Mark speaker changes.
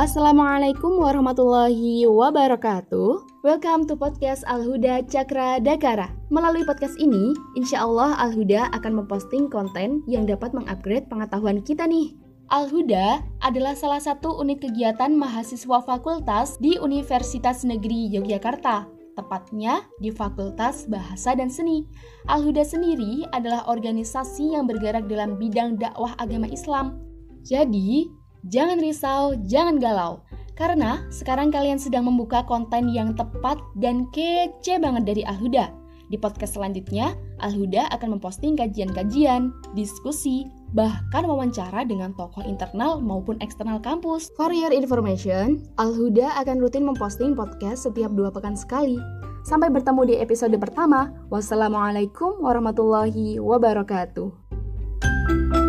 Speaker 1: Assalamualaikum warahmatullahi wabarakatuh. Welcome to podcast Al-Huda Cakra Dakara. Melalui podcast ini, insya Allah Al-Huda akan memposting konten yang dapat mengupgrade pengetahuan kita nih. Al-Huda adalah salah satu unit kegiatan mahasiswa fakultas di Universitas Negeri Yogyakarta, tepatnya di Fakultas Bahasa dan Seni. Al-Huda sendiri adalah organisasi yang bergerak dalam bidang dakwah agama Islam. Jadi, Jangan risau, jangan galau, karena sekarang kalian sedang membuka konten yang tepat dan kece banget dari Alhuda. Di podcast selanjutnya, Alhuda akan memposting kajian-kajian, diskusi, bahkan wawancara dengan tokoh internal maupun eksternal kampus. For your information, Alhuda akan rutin memposting podcast setiap dua pekan sekali. Sampai bertemu di episode pertama. Wassalamualaikum warahmatullahi wabarakatuh.